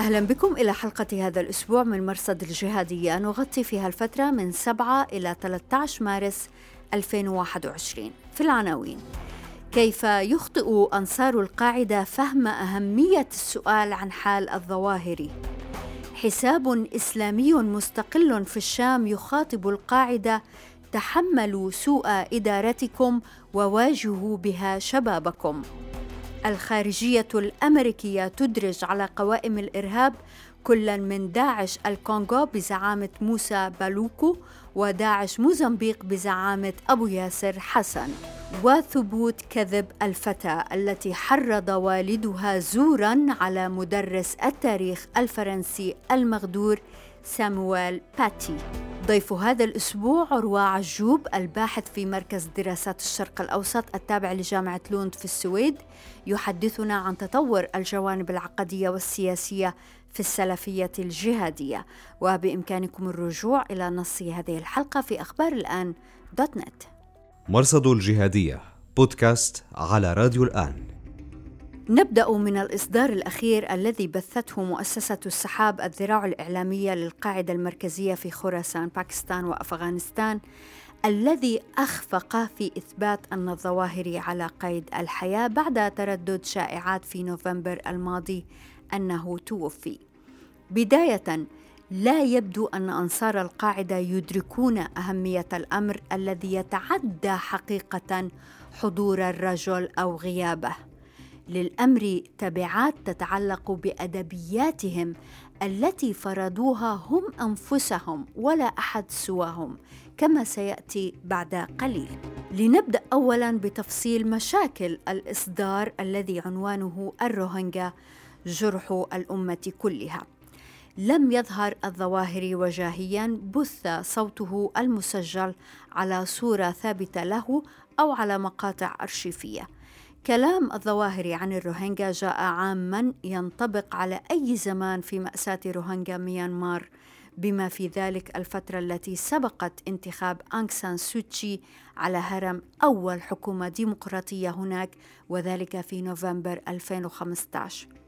أهلا بكم إلى حلقة هذا الأسبوع من مرصد الجهادية. نغطي فيها الفترة من 7 إلى 13 مارس 2021 في العناوين. كيف يخطئ أنصار القاعدة فهم أهمية السؤال عن حال الظواهر حساب إسلامي مستقل في الشام يخاطب القاعدة تحملوا سوء إدارتكم وواجهوا بها شبابكم. الخارجية الأمريكية تدرج على قوائم الإرهاب كلا من داعش الكونغو بزعامة موسى بالوكو وداعش موزمبيق بزعامة أبو ياسر حسن. وثبوت كذب الفتاة التي حرض والدها زورا على مدرس التاريخ الفرنسي المغدور سامويل باتي. ضيف هذا الأسبوع عروة عجوب الباحث في مركز دراسات الشرق الأوسط التابع لجامعة لوند في السويد يحدثنا عن تطور الجوانب العقدية والسياسية في السلفية الجهادية. وبإمكانكم الرجوع إلى نص هذه الحلقة في أخبار الآن دوت نت. مرصد الجهادية بودكاست على راديو الآن. نبدأ من الإصدار الأخير الذي بثته مؤسسة السحاب الذراع الإعلامية للقاعدة المركزية في خراسان باكستان وأفغانستان الذي أخفق في إثبات أن الظواهر على قيد الحياة بعد تردد شائعات في نوفمبر الماضي أنه توفي. بداية لا يبدو أن أنصار القاعدة يدركون أهمية الأمر الذي يتعدى حقيقة حضور الرجل أو غيابه. للأمر تبعات تتعلق بأدبياتهم التي فرضوها هم أنفسهم ولا أحد سواهم كما سيأتي بعد قليل. لنبدأ اولا بتفصيل مشاكل الإصدار الذي عنوانه الروهينجا جرح الأمة كلها. لم يظهر الظواهر وجاهيا بث صوته المسجل على صورة ثابتة له أو على مقاطع أرشيفية. كلام الظواهر عن الروهينجا جاء عاما ينطبق على أي زمان في مأساة روهينجا ميانمار بما في ذلك الفترة التي سبقت انتخاب أنغ سان سوتشي على هرم أول حكومة ديمقراطية هناك وذلك في نوفمبر 2015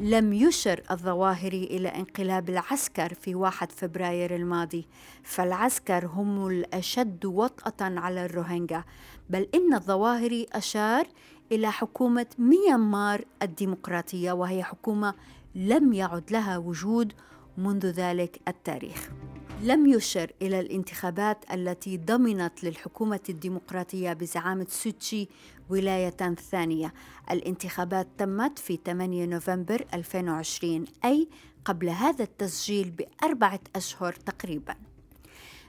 لم يشر الظواهري إلى انقلاب العسكر في 1 فبراير الماضي. فالعسكر هم الأشد وطأة على الروهينجا بل إن الظواهري أشار إلى حكومة ميانمار الديمقراطية وهي حكومة لم يعد لها وجود منذ ذلك التاريخ. لم يشر إلى الانتخابات التي ضمنت للحكومة الديمقراطية بزعامة سوتشي ولاية ثانية. الانتخابات تمت في 8 نوفمبر 2020 أي قبل هذا التسجيل بأربعة أشهر تقريباً.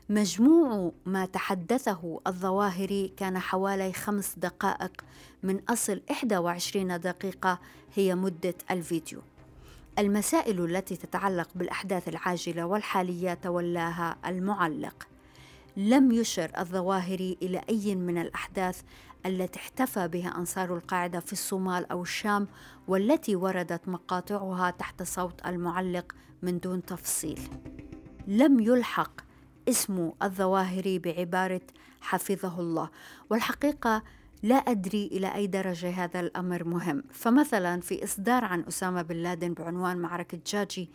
مجموع ما تحدثه الظواهري كان حوالي خمس دقائق من أصل 21 دقيقة هي مدة الفيديو. المسائل التي تتعلق بالأحداث العاجلة والحالية تولاها المعلق. لم يشر الظواهري إلى أي من الأحداث التي احتفى بها أنصار القاعدة في الصومال أو الشام والتي وردت مقاطعها تحت صوت المعلق من دون تفصيل. لم يلحق اسم الظواهري بعبارة حفظه الله والحقيقة لا أدري إلى أي درجة هذا الأمر مهم. فمثلا في إصدار عن أسامة بن لادن بعنوان معركة جاجي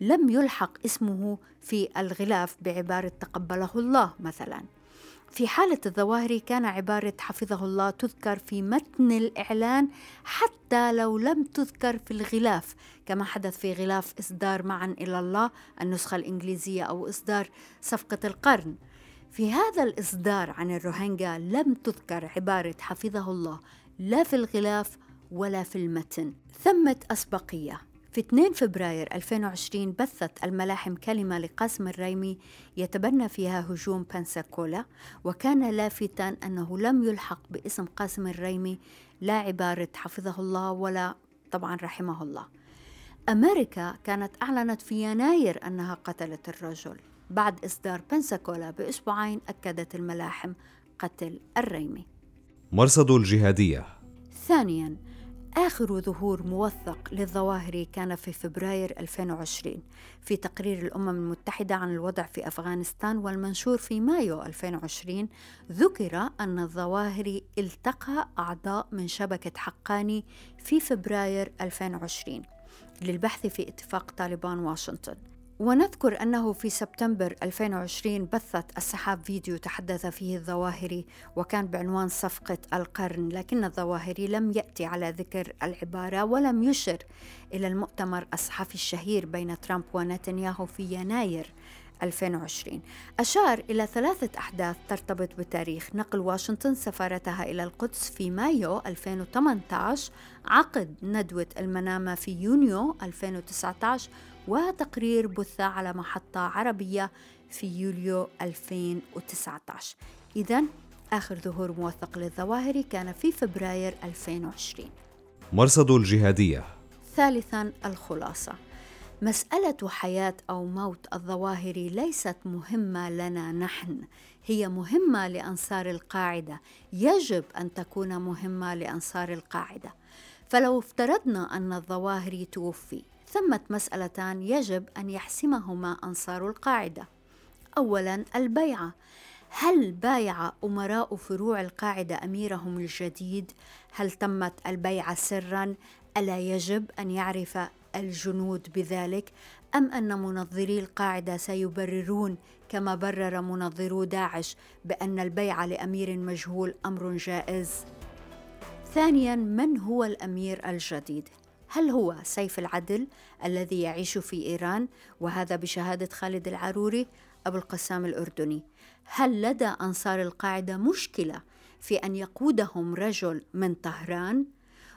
لم يلحق اسمه في الغلاف بعبارة تقبله الله مثلا. في حالة الظواهر كان عبارة حفظه الله تذكر في متن الإعلان حتى لو لم تذكر في الغلاف. كما حدث في غلاف إصدار معا إلى الله النسخة الإنجليزية أو إصدار صفقة القرن. في هذا الإصدار عن الروهينجا لم تذكر عبارة حفظه الله لا في الغلاف ولا في المتن. ثمة أسبقية. في 2 فبراير 2020 بثت الملاحم كلمة لقاسم الريمي يتبنى فيها هجوم بنساكولا وكان لافتا أنه لم يلحق باسم قاسم الريمي لا عبارة حفظه الله ولا طبعا رحمه الله. أمريكا كانت أعلنت في يناير أنها قتلت الرجل. بعد إصدار بنساكولا بأسبوعين أكدت الملاحم قتل الريمي. مرصد الجهادية. ثانياً آخر ظهور موثق للظواهر كان في فبراير 2020 في تقرير الأمم المتحدة عن الوضع في أفغانستان والمنشور في مايو 2020 ذكر أن الظواهر التقى أعضاء من شبكة حقاني في فبراير 2020 للبحث في اتفاق طالبان واشنطن. ونذكر أنه في سبتمبر 2020 بثت السحاب فيديو تحدث فيه الظواهري وكان بعنوان صفقة القرن لكن الظواهري لم يأتي على ذكر العبارة ولم يشر إلى المؤتمر الصحفي الشهير بين ترامب ونتنياهو في يناير 2020 أشار إلى ثلاثة أحداث ترتبط بتاريخ. نقل واشنطن سفارتها إلى القدس في مايو 2018 عقد ندوة المنامة في يونيو 2019 وتقرير بث على محطة عربية في يوليو 2019 إذا آخر ظهور موثق للظواهر كان في فبراير 2020 مرصد الجهادية. ثالثا الخلاصة. مسألة حياة أو موت الظواهر ليست مهمة لنا نحن. هي مهمة لأنصار القاعدة. يجب أن تكون مهمة لأنصار القاعدة. فلو افترضنا أن الظواهر توفي ثمة مسألتان يجب أن يحسمهما أنصار القاعدة أولا البيعة هل بايع أمراء فروع القاعدة أميرهم الجديد؟ هل تمت البيعة سرا؟ ألا يجب أن يعرف الجنود بذلك؟ أم أن منظري القاعدة سيبررون كما برر منظرو داعش بأن البيعة لأمير مجهول أمر جائز؟ ثانيا من هو الأمير الجديد؟ هل هو سيف العدل الذي يعيش في إيران؟ وهذا بشهادة خالد العروري أبو القسام الأردني. هل لدى أنصار القاعدة مشكلة في أن يقودهم رجل من طهران؟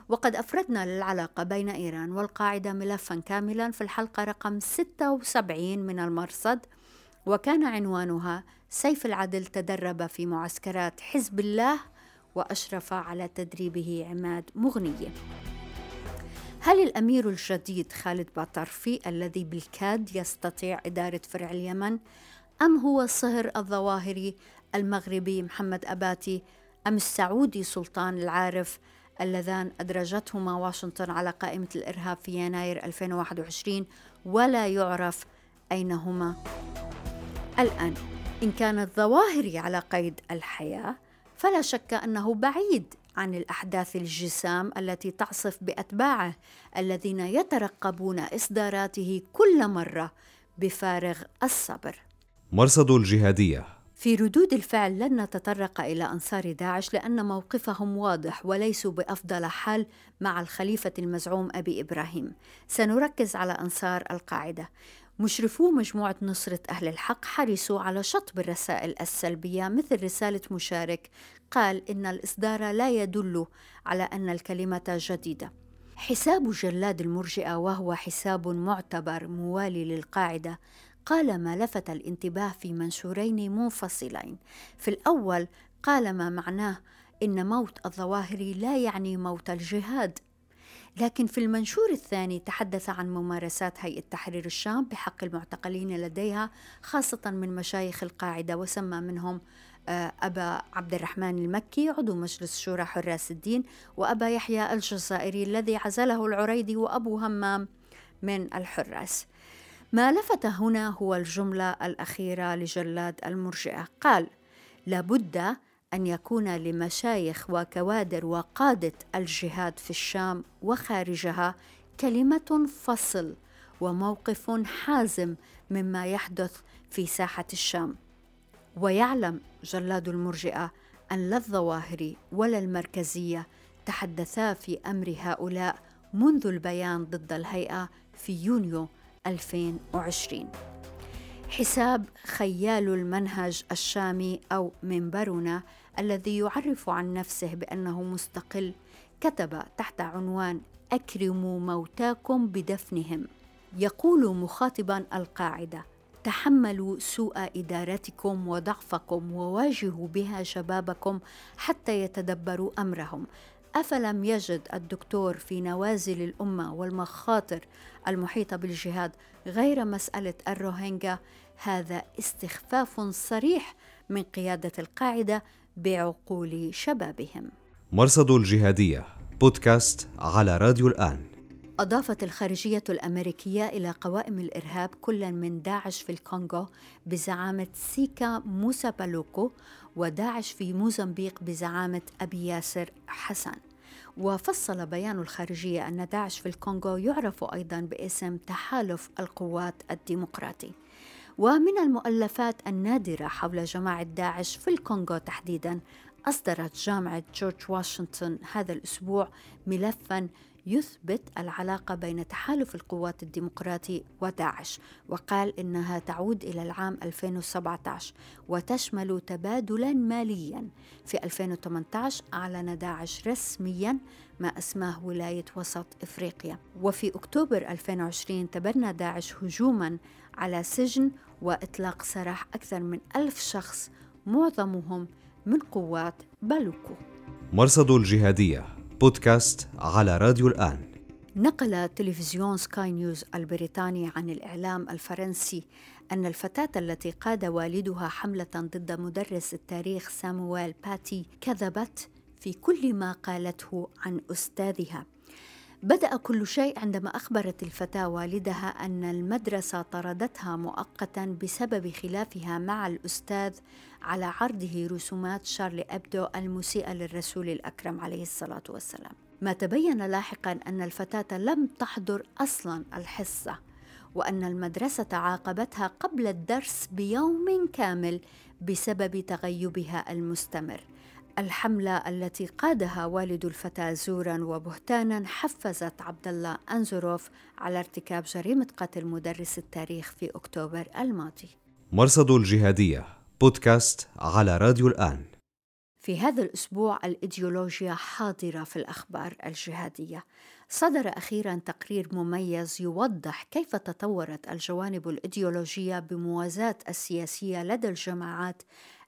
وقد أفردنا للعلاقة بين إيران والقاعدة ملفا كاملا في الحلقة رقم 76 من المرصد. وكان عنوانها سيف العدل تدرب في معسكرات حزب الله وأشرف على تدريبه عماد مغنيه هل الأمير الجديد خالد باطرفي الذي بالكاد يستطيع إدارة فرع اليمن أم هو الصهر الظواهري المغربي محمد أباتي أم السعودي سلطان العارف اللذان أدرجتهما واشنطن على قائمة الإرهاب في يناير 2021 ولا يعرف أين هما الآن إن كانت ظواهري على قيد الحياة فلا شك أنه بعيد عن الأحداث الجسام التي تعصف بأتباعه الذين يترقبون إصداراته كل مرة بفارغ الصبر. مرصد الجهادية في ردود الفعل لن نتطرق إلى أنصار داعش لأن موقفهم واضح وليسوا بأفضل حال مع الخليفة المزعوم أبي إبراهيم. سنركز على أنصار القاعدة. مشرفو مجموعة نصرة أهل الحق حرصوا على شطب الرسائل السلبية مثل رسالة مشارك. قال إن الإصدار لا يدل على أن الكلمة جديدة. حساب جلاد المرجئة وهو حساب معتبر موالي للقاعدة. قال ما لفت الانتباه في منشورين منفصلين. في الأول قال ما معناه إن موت الظواهر لا يعني موت الجهاد. لكن في المنشور الثاني تحدث عن ممارسات هيئة تحرير الشام بحق المعتقلين لديها خاصة من مشايخ القاعدة وسمى منهم آه، أبا عبد الرحمن المكي عضو مجلس شورى حراس الدين وأبا يحيى الجزائري الذي عزله العريدي وأبو همام من الحراس. ما لفت هنا هو الجملة الأخيرة لجلاد المرجئة. قال لابد أن يكون لمشايخ وكوادر وقادة الجهاد في الشام وخارجها كلمة فصل وموقف حازم مما يحدث في ساحة الشام. ويعلم جلاد المرجئة أن لا الظواهر ولا المركزية تحدثا في أمر هؤلاء منذ البيان ضد الهيئة في يونيو 2020 حساب خيال المنهج الشامي أو منبرنا الذي يعرف عن نفسه بأنه مستقل كتب تحت عنوان أكرموا موتاكم بدفنهم يقول مخاطبا القاعدة تحملوا سوء إدارتكم وضعفكم وواجهوا بها شبابكم حتى يتدبروا أمرهم. أفلم يجد الدكتور في نوازل الأمة والمخاطر المحيطة بالجهاد غير مسألة الروهينجا؟ هذا استخفاف صريح من قيادة القاعدة بعقول شبابهم. مرصد الجهادية بودكاست على راديو الآن. أضافت الخارجية الأمريكية إلى قوائم الإرهاب كلا من داعش في الكونغو بزعامة سيكا موسى بالوكو وداعش في موزمبيق بزعامة أبي ياسر حسن وفصل بيان الخارجية أن داعش في الكونغو يعرف أيضا باسم تحالف القوات الديمقراطي ومن المؤلفات النادرة حول جماعة داعش في الكونغو تحديدا أصدرت جامعة جورج واشنطن هذا الأسبوع ملفا يثبت العلاقة بين تحالف القوات الديمقراطي وداعش وقال إنها تعود إلى العام 2017 وتشمل تبادلا ماليا. في 2018 أعلن داعش رسميا ما أسماه ولاية وسط إفريقيا. وفي أكتوبر 2020 تبنى داعش هجوما على سجن وإطلاق سراح أكثر من ألف شخص معظمهم من قوات بالوكو مرصد الجهادية بودكاست على راديو الآن. نقل تلفزيون سكاي نيوز البريطاني عن الإعلام الفرنسي أن الفتاة التي قاد والدها حملة ضد مدرس التاريخ سامويل باتي كذبت في كل ما قالته عن أستاذها. بدأ كل شيء عندما أخبرت الفتاة والدها أن المدرسة طردتها مؤقتا بسبب خلافها مع الأستاذ على عرضه رسومات شارلي أبدو المسيئة للرسول الأكرم عليه الصلاة والسلام. ما تبين لاحقا أن الفتاة لم تحضر أصلا الحصة وأن المدرسة عاقبتها قبل الدرس بيوم كامل بسبب تغيبها المستمر. الحملة التي قادها والد الفتاة زورا وبهتانا حفزت عبد الله أنزروف على ارتكاب جريمة قتل مدرس التاريخ في أكتوبر الماضي. مرصد الجهادية بودكاست على راديو الآن. في هذا الأسبوع الإيديولوجيا حاضرة في الأخبار الجهادية. صدر أخيرا تقرير مميز يوضح كيف تطورت الجوانب الإيديولوجية بموازاة السياسية لدى الجماعات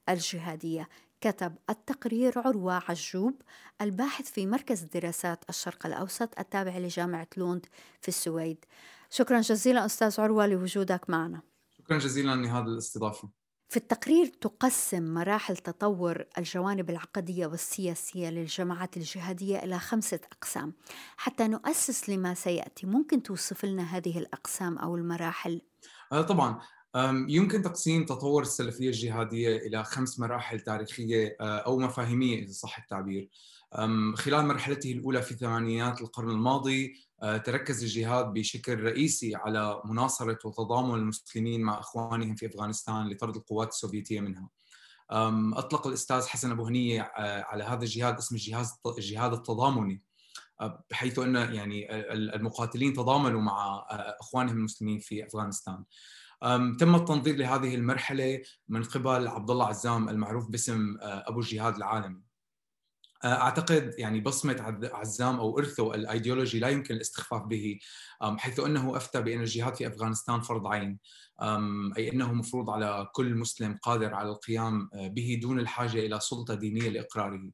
الجهادية كتب التقرير عروة عجوب الباحث في مركز دراسات الشرق الأوسط التابع لجامعة لوند في السويد. شكرا جزيلا أستاذ عروة لوجودك معنا. شكرا جزيلا لهذه الاستضافة. في التقرير تقسم مراحل تطور الجوانب العقدية والسياسية للجماعات الجهادية إلى خمسة أقسام. حتى نؤسس لما سيأتي ممكن توصف لنا هذه الأقسام أو المراحل؟ آه، طبعا. يمكن تقسيم تطور السلفية الجهادية إلى خمس مراحل تاريخية آه، أو مفاهيمية إذا صح التعبير. خلال مرحلته الأولى في ثمانينات القرن الماضي آه، تركز الجهاد بشكل رئيسي على مناصرة وتضامن المسلمين مع إخوانهم في أفغانستان لطرد القوات السوفيتية منها. أطلق الأستاذ حسن أبو هنية آه، على هذا الجهاد اسم الجهاد التضامني بحيث أن يعني المقاتلين تضامنوا مع إخوانهم المسلمين في أفغانستان. تم التنظير لهذه المرحلة من قبل عبد الله عزام المعروف باسم آه، أبو الجهاد العالمي. آه، أعتقد يعني بصمة عزام أو إرثه الأيديولوجي لا يمكن الاستخفاف به حيث أنه أفتى بأن الجهاد في أفغانستان فرض عين أي أنه مفروض على كل مسلم قادر على القيام آه، به دون الحاجة إلى سلطة دينية لإقراره.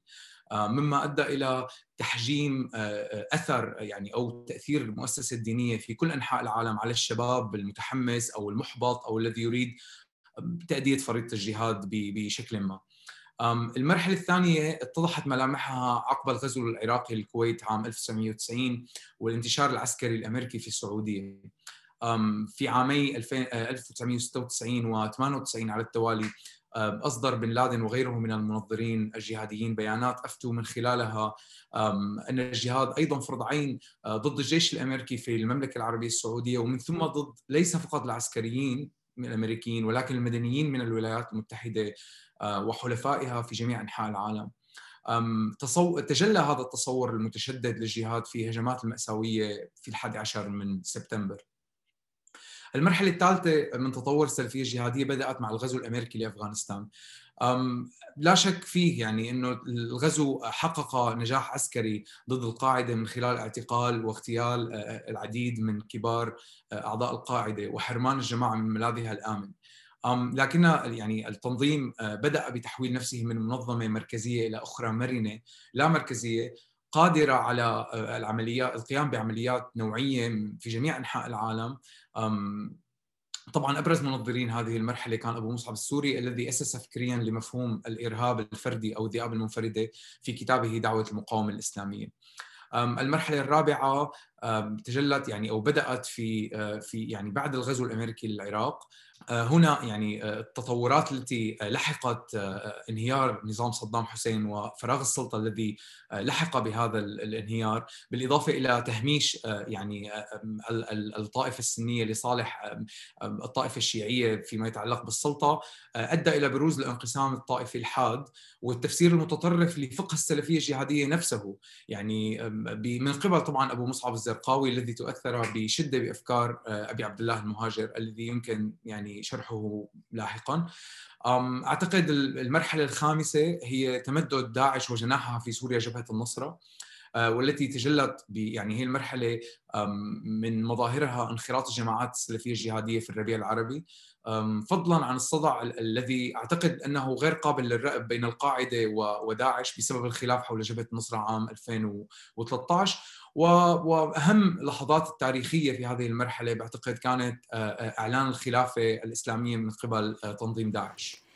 مما أدى إلى تحجيم آه، آه، أثر يعني أو تأثير المؤسسة الدينية في كل أنحاء العالم على الشباب المتحمس أو المحبط أو الذي يريد تأدية فريضة الجهاد بشكل ما. المرحلة الثانية اتضحت ملامحها عقب الغزو العراقي للكويت عام 1990 والانتشار العسكري الأمريكي في السعودية في عامي 1996 و 98 على التوالي. أصدر بن لادن وغيره من المنظرين الجهاديين بيانات أفتوا من خلالها. أن الجهاد أيضا فرض عين آه، ضد الجيش الأمريكي في المملكة العربية السعودية ومن ثم ضد ليس فقط العسكريين من الأمريكيين ولكن المدنيين من الولايات المتحدة آه، وحلفائها في جميع أنحاء العالم. تجلى هذا التصور المتشدد للجهاد في هجمات المأساوية في الحادي عشر من سبتمبر. المرحلة الثالثة من تطور السلفية الجهادية بدأت مع الغزو الأمريكي لأفغانستان لا شك فيه يعني إنه الغزو حقق نجاح عسكري ضد القاعدة من خلال اعتقال واغتيال العديد من كبار أعضاء القاعدة وحرمان الجماعة من ملاذها الآمن. لكن يعني التنظيم بدأ بتحويل نفسه من منظمة مركزية إلى أخرى مرنة لا مركزية قادرة على العمليات القيام بعمليات نوعية في جميع أنحاء العالم طبعا أبرز منظرين هذه المرحلة كان أبو مصعب السوري الذي أسس فكريا لمفهوم الإرهاب الفردي أو الذئاب المنفردة في كتابه دعوة المقاومة الإسلامية. المرحلة الرابعة تجلت يعني أو بدأت في آه، في يعني بعد الغزو الأمريكي للعراق آه، هنا يعني آه، التطورات التي لحقت انهيار نظام صدام حسين وفراغ السلطة الذي لحق بهذا الانهيار بالإضافة إلى تهميش يعني الطائفة السنية لصالح الطائفة الشيعية فيما يتعلق بالسلطة أدى إلى بروز الانقسام الطائفي الحاد والتفسير المتطرف لفقه السلفية الجهادية نفسه. يعني من قبل طبعا أبو مصعب الزرقاوي الذي تؤثر بشدة بأفكار آه، أبي عبد الله المهاجر الذي يمكن يعني شرحه لاحقا. أعتقد المرحلة الخامسة هي تمدد داعش وجناحها في سوريا جبهة النصرة آه، والتي تجلت يعني هي المرحلة من مظاهرها انخراط الجماعات السلفية الجهادية في الربيع العربي. فضلا عن الصدع الذي أعتقد أنه غير قابل للرأب بين القاعدة وداعش بسبب الخلاف حول جبهة النصرة عام 2013 وأهم اللحظات التاريخية في هذه المرحلة بعتقد كانت آه، آه، إعلان الخلافة الإسلامية من قبل تنظيم داعش.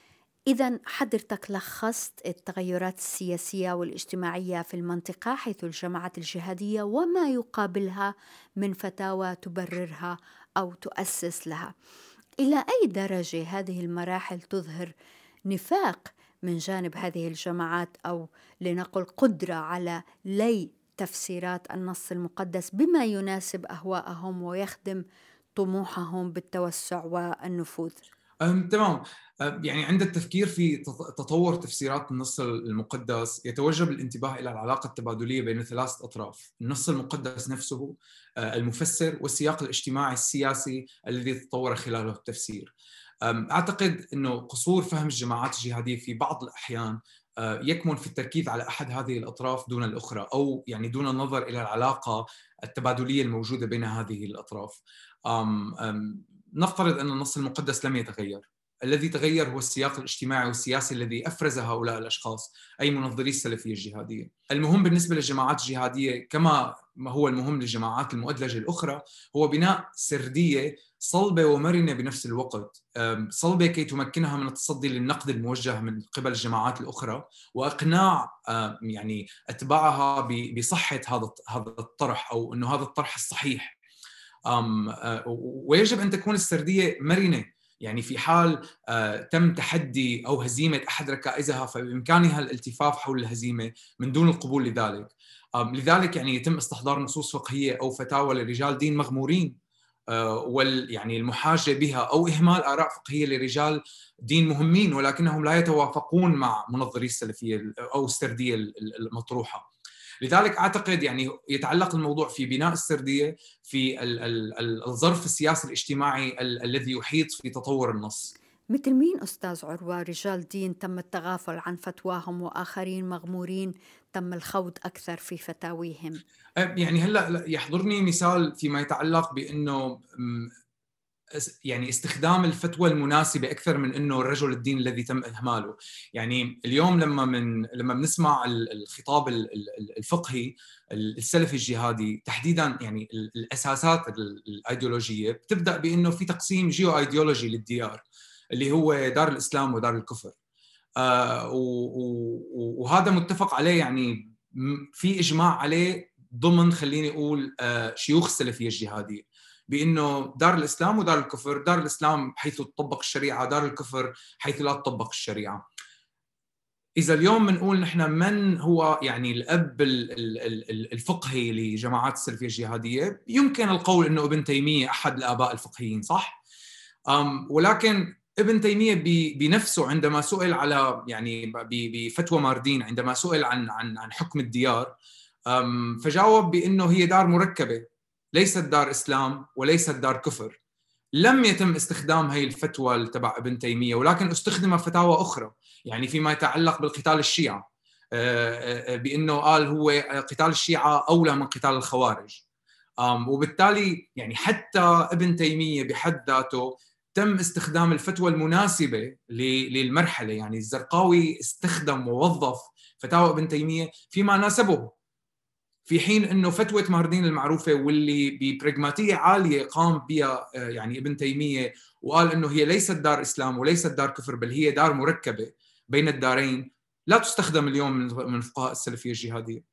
إذا حضرتك لخصت التغيرات السياسية والاجتماعية في المنطقة حيث الجماعات الجهادية وما يقابلها من فتاوى تبررها أو تؤسس لها. إلى أي درجة هذه المراحل تظهر نفاق من جانب هذه الجماعات أو لنقل قدرة على لي تفسيرات النص المقدس بما يناسب أهواءهم ويخدم طموحهم بالتوسع والنفوذ؟ تمام يعني عند التفكير في تطور تفسيرات النص المقدس يتوجب الانتباه إلى العلاقة التبادلية بين ثلاثة أطراف، النص المقدس نفسه، آه، المفسر والسياق الاجتماعي السياسي الذي تطور خلاله التفسير. أعتقد إنه قصور فهم الجماعات الجهادية في بعض الأحيان يكمن في التركيز على أحد هذه الأطراف دون الأخرى أو يعني دون النظر إلى العلاقة التبادلية الموجودة بين هذه الأطراف. نفترض أن النص المقدس لم يتغير الذي تغير هو السياق الاجتماعي والسياسي الذي أفرز هؤلاء الأشخاص أي منظري السلفية الجهادية. المهم بالنسبة للجماعات الجهادية كما ما هو المهم للجماعات المؤدلجة الأخرى هو بناء سردية صلبة ومرنة بنفس الوقت، صلبة كي تمكنها من التصدي للنقد الموجه من قبل الجماعات الأخرى وإقناع يعني أتباعها بصحة هذا هذا الطرح أو إنه هذا الطرح الصحيح. ويجب أن تكون السردية مرنة يعني في حال آه، تم تحدي أو هزيمة أحد ركائزها فبإمكانها الالتفاف حول الهزيمة من دون القبول لذلك. لذلك يعني يتم استحضار نصوص فقهية أو فتاوى لرجال دين مغمورين آه، وال يعني المحاجة بها أو إهمال آراء فقهية لرجال دين مهمين ولكنهم لا يتوافقون مع منظري السلفية أو السردية المطروحة. لذلك أعتقد يعني يتعلق الموضوع في بناء السردية في الظرف السياسي الاجتماعي الذي يحيط في تطور النص. مثل مين أستاذ عروة؟ رجال دين تم التغافل عن فتواهم وآخرين مغمورين تم الخوض أكثر في فتاويهم. يعني هلأ يحضرني مثال فيما يتعلق بأنه يعني استخدام الفتوى المناسبة أكثر من إنه الرجل الدين الذي تم إهماله. يعني اليوم لما من لما بنسمع الخطاب الفقهي السلفي الجهادي تحديدا يعني الأساسات الأيديولوجية بتبدأ بإنه في تقسيم جيو ايديولوجي للديار اللي هو دار الإسلام ودار الكفر. آه وهذا متفق عليه يعني في إجماع عليه ضمن خليني أقول آه شيوخ السلفية الجهادية. بإنه دار الإسلام ودار الكفر، دار الإسلام حيث تطبق الشريعة، دار الكفر حيث لا تطبق الشريعة. إذا اليوم بنقول نحن من هو يعني الأب الفقهي لجماعات السلفية الجهادية، يمكن القول إنه ابن تيمية أحد الآباء الفقهيين صح؟ ولكن ابن تيمية بنفسه عندما سئل على يعني بفتوى ماردين عندما سئل عن عن عن حكم الديار فجاوب بإنه هي دار مركبة ليست دار إسلام وليست دار كفر. لم يتم استخدام هي الفتوى تبع ابن تيمية ولكن استخدم فتاوى أخرى يعني فيما يتعلق بالقتال الشيعة. آه، آه، بأنه قال هو قتال الشيعة أولى من قتال الخوارج. وبالتالي يعني حتى ابن تيمية بحد ذاته تم استخدام الفتوى المناسبة للمرحلة يعني الزرقاوي استخدم ووظف فتاوى ابن تيمية فيما ناسبه. في حين إنه فتوى مهردين المعروفة واللي ببراغماتيه عالية قام بها آه، يعني ابن تيمية وقال إنه هي ليست دار إسلام وليست دار كفر بل هي دار مركبة بين الدارين. لا تستخدم اليوم من فقهاء السلفية الجهادية.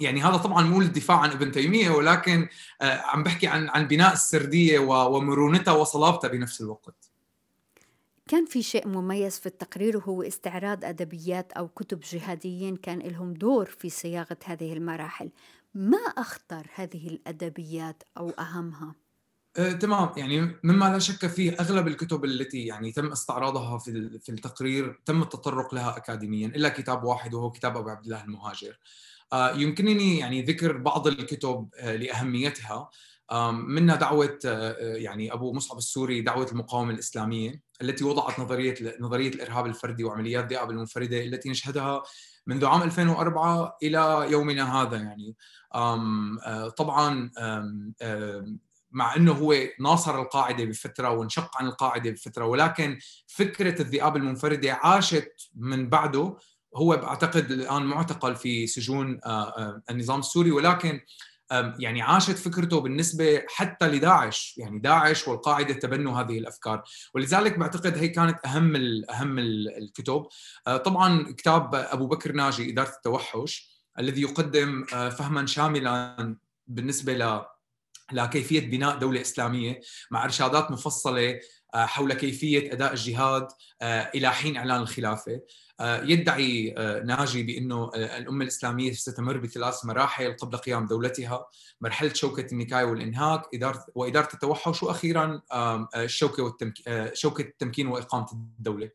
يعني هذا طبعا مو الدفاع عن ابن تيمية ولكن آه، عم بحكي عن عن بناء السردية ومرونتها وصلابتها بنفس الوقت. كان في شيء مميز في التقرير وهو استعراض أدبيات أو كتب جهاديين كان لهم دور في صياغة هذه المراحل. ما أخطر هذه الأدبيات أو أهمها؟ آه، تمام. يعني مما لا شك فيه أغلب الكتب التي يعني تم استعراضها في في التقرير تم التطرق لها اكاديميا إلا كتاب واحد وهو كتاب أبو عبد الله المهاجر. آه، يمكنني يعني ذكر بعض الكتب آه، لأهميتها. منها دعوة يعني أبو مصعب السوري دعوة المقاومة الإسلامية. التي وضعت نظرية نظرية الإرهاب الفردي وعمليات ذئاب المنفردة التي نشهدها منذ عام 2004 إلى يومنا هذا يعني. طبعا مع إنه هو ناصر القاعدة بفترة وانشق عن القاعدة بفترة ولكن فكرة الذئاب المنفردة عاشت من بعده. هو بعتقد الآن معتقل في سجون آه، آه، النظام السوري ولكن يعني عاشت فكرته بالنسبة حتى لداعش. يعني داعش والقاعدة تبنوا هذه الأفكار. ولذلك بعتقد هي كانت أهم أهم الكتب. آه، طبعا كتاب أبو بكر ناجي إدارة التوحش الذي يقدم فهما شاملا بالنسبة ل لكيفية بناء دولة إسلامية مع إرشادات مفصلة حول كيفية أداء الجهاد آه، إلى حين إعلان الخلافة. آه، يدعي ناجي بأنه الأمة الإسلامية ستمر بثلاث مراحل قبل قيام دولتها. مرحلة شوكة النكايه والإنهاك إدارة وإدارة التوحش وأخيرا الشوكة والتمكين شوكة التمكين وإقامة الدولة.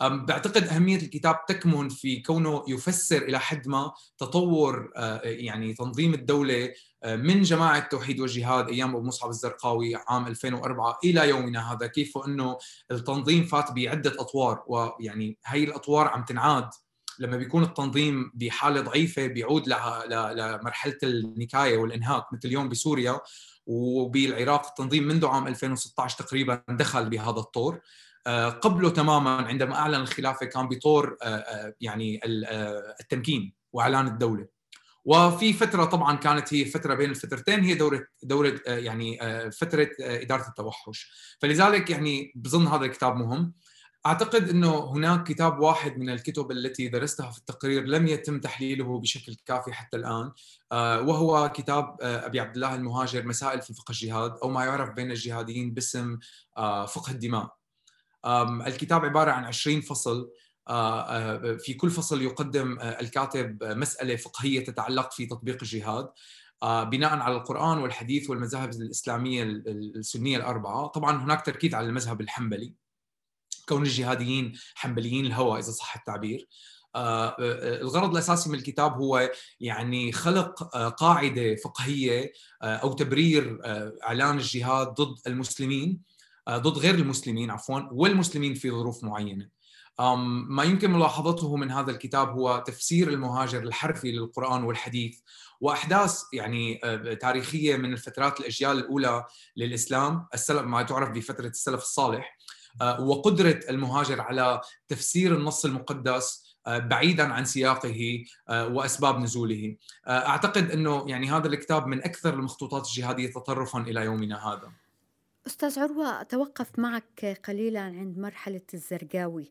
بعتقد أهمية الكتاب تكمن في كونه يفسر إلى حد ما تطور يعني تنظيم الدولة من جماعة التوحيد والجهاد أيام أبو مصعب الزرقاوي عام 2004 إلى يومنا هذا كيف إنه التنظيم فات بعدة أطوار ويعني هي الأطوار عم تنعاد لما بيكون التنظيم بحالة ضعيفة بيعود لمرحلة النكاية والإنهاك مثل اليوم بسوريا وبالعراق التنظيم منذ عام 2016 تقريبا دخل بهذا الطور. آه، قبله تماما عندما أعلن الخلافة كان بطور آه، آه، يعني التمكين وإعلان الدولة. وفي فترة طبعا كانت هي فترة بين الفترتين هي دورة دورة يعني فترة إدارة التوحش. فلذلك يعني بظن هذا الكتاب مهم. أعتقد إنه هناك كتاب واحد من الكتب التي درستها في التقرير لم يتم تحليله بشكل كافي حتى الآن وهو كتاب أبي عبد الله المهاجر مسائل في فقه الجهاد أو ما يعرف بين الجهاديين باسم فقه الدماء. الكتاب عبارة عن 20 فصل. آه، آه، في كل فصل يقدم آه، الكاتب مسألة فقهية تتعلق في تطبيق الجهاد. بناء على القرآن والحديث والمذاهب الإسلامية السنية الأربعة، طبعا هناك تركيز على المذهب الحنبلي. كون الجهاديين حنبليين الهوى إذا صح التعبير. الغرض الأساسي من الكتاب هو يعني خلق قاعدة فقهية أو تبرير إعلان الجهاد ضد المسلمين. ضد غير المسلمين عفوا والمسلمين في ظروف معينة. ما يمكن ملاحظته من هذا الكتاب هو تفسير المهاجر الحرفي للقرآن والحديث وأحداث يعني آه، تاريخية من الفترات الاجيال الأولى للإسلام السلف ما تعرف بفترة السلف الصالح آه، وقدرة المهاجر على تفسير النص المقدس بعيدا عن سياقه وأسباب نزوله. أعتقد إنه يعني هذا الكتاب من أكثر المخطوطات الجهادية تطرفا إلى يومنا هذا. أستاذ عروة أتوقف معك قليلا عند مرحلة الزرقاوي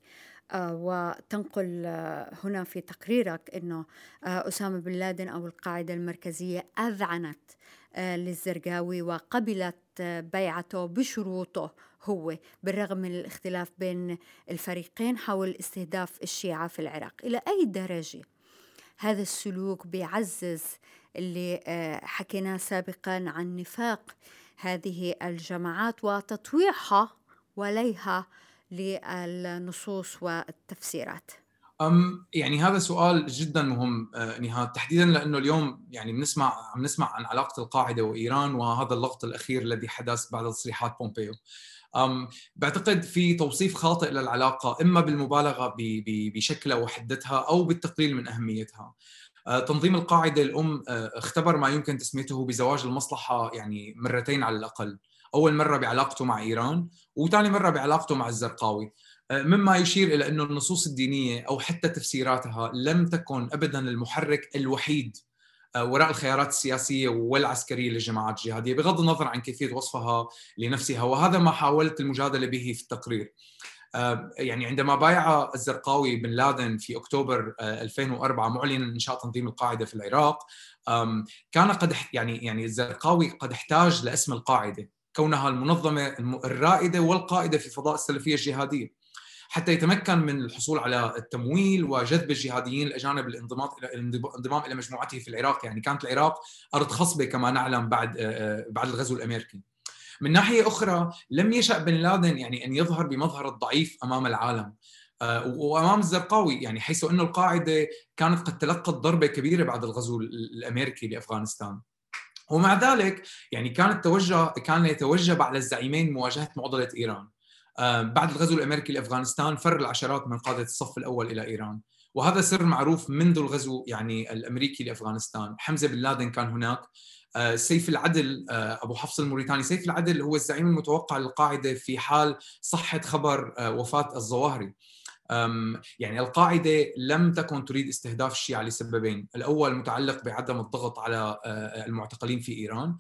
آه، وتنقل آه، هنا في تقريرك أنه آه، أسامة بن لادن أو القاعدة المركزية أذعنت للزرقاوي وقبلت بيعته بشروطه هو بالرغم من الاختلاف بين الفريقين حول استهداف الشيعة في العراق. إلى أي درجة هذا السلوك بيعزز اللي حكيناه سابقا عن نفاق هذه الجماعات وتطويعها وليها للنصوص والتفسيرات. أم يعني هذا سؤال جدا مهم آه، نهاد. تحديدا لأنه اليوم يعني بنسمع عم نسمع عن علاقة القاعدة وإيران وهذا اللغط الأخير الذي حدث بعد تصريحات بومبيو. أم بعتقد في توصيف خاطئ للعلاقة إما بالمبالغة بشكلها وحدتها أو بالتقليل من أهميتها. تنظيم القاعدة الأم آه، اختبر ما يمكن تسميته بزواج المصلحة يعني مرتين على الأقل. أول مرة بعلاقته مع إيران وثاني مرة بعلاقته مع الزرقاوي. آه، مما يشير إلى انه النصوص الدينية أو حتى تفسيراتها لم تكن ابدا المحرك الوحيد وراء الخيارات السياسية والعسكرية للجماعات الجهاديه بغض النظر عن كيفية وصفها لنفسها. وهذا ما حاولت المجادلة به في التقرير. يعني عندما بايع الزرقاوي بن لادن في أكتوبر 2004 معلنا انشاء تنظيم القاعدة في العراق كان قد يعني يعني الزرقاوي قد احتاج لاسم القاعدة كونها المنظمة الرائدة والقائدة في فضاء السلفية الجهادية حتى يتمكن من الحصول على التمويل وجذب الجهاديين الاجانب للانضمام إلى الانضمام إلى مجموعته في العراق، يعني كانت العراق أرض خصبة كما نعلم بعد بعد الغزو الأمريكي. من ناحية أخرى لم يشأ بن لادن يعني أن يظهر بمظهر الضعيف أمام العالم. وأمام الزرقاوي يعني حيث أنه القاعدة كانت قد تلقت ضربة كبيرة بعد الغزو الأمريكي لأفغانستان. ومع ذلك يعني كان التوجه كان يتوجب على الزعيمين مواجهة معضلة إيران. بعد الغزو الأمريكي لأفغانستان فر العشرات من قادة الصف الأول إلى إيران وهذا سر معروف منذ الغزو يعني الأمريكي لأفغانستان حمزة بن لادن كان هناك آه، سيف العدل آه، أبو حفص الموريتاني. سيف العدل هو الزعيم المتوقع للقاعدة في حال صحة خبر آه، وفاة الظواهري. يعني القاعدة لم تكن تريد استهداف الشيعة لسببين، الأول متعلق بعدم الضغط على المعتقلين في إيران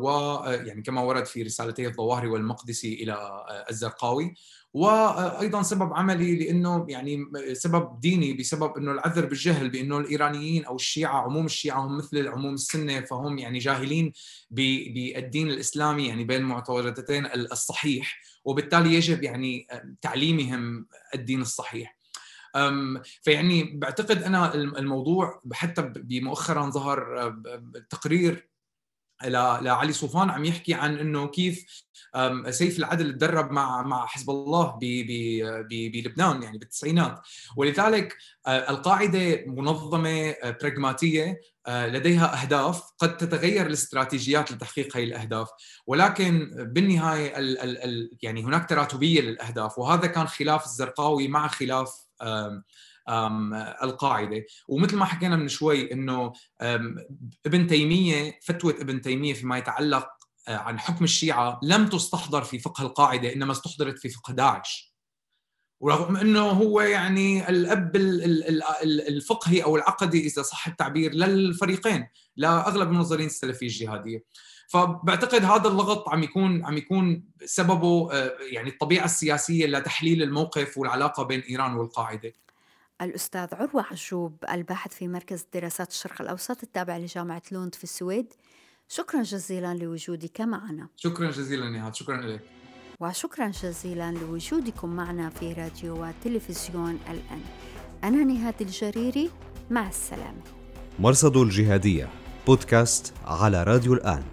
ويعني كما ورد في رسالتي الظواهري والمقدسي إلى الزرقاوي وأيضا سبب عملي لأنه يعني سبب ديني بسبب إنه العذر بالجهل بأنه الإيرانيين أو الشيعة عموم الشيعة هم مثل العموم السنة فهم يعني جاهلين بالدين الإسلامي يعني بين المعتقدتين الصحيح. وبالتالي يجب يعني تعليمهم الدين الصحيح. فيعني بعتقد أنا الموضوع حتى بمؤخرا ظهر تقرير لعلي صوفان عم يحكي عن إنه كيف سيف العدل تدرب مع مع حزب الله بلبنان يعني بالتسعينات. ولذلك القاعدة منظمة براغماتيه لديها أهداف قد تتغير الاستراتيجيات لتحقيق هذه الأهداف. ولكن بالنهاية ال ال ال يعني هناك تراتبية للأهداف وهذا كان خلاف الزرقاوي مع خلاف القاعدة. ومثل ما حكينا من شوي إنه ابن تيمية فتوى ابن تيمية فيما يتعلق آه، عن حكم الشيعة لم تستحضر في فقه القاعدة إنما استحضرت في فقه داعش. ورغم إنه هو يعني الأب الفقهي أو العقدي إذا صح التعبير للفريقين لاغلب المنظرين السلفية الجهادية. فبعتقد هذا اللغط عم يكون عم يكون سببه آه، يعني الطبيعة السياسية لتحليل الموقف والعلاقة بين إيران والقاعدة. الأستاذ عروة عجوب الباحث في مركز دراسات الشرق الأوسط التابع لجامعة لوند في السويد. شكرا جزيلا لوجودك معنا. شكرا جزيلا نهاد. شكرا لك وشكرا جزيلا لوجودكم معنا في راديو وتلفزيون الآن أنا نهاد الجريري. مع السلامة. مرصد الجهادية بودكاست على راديو الآن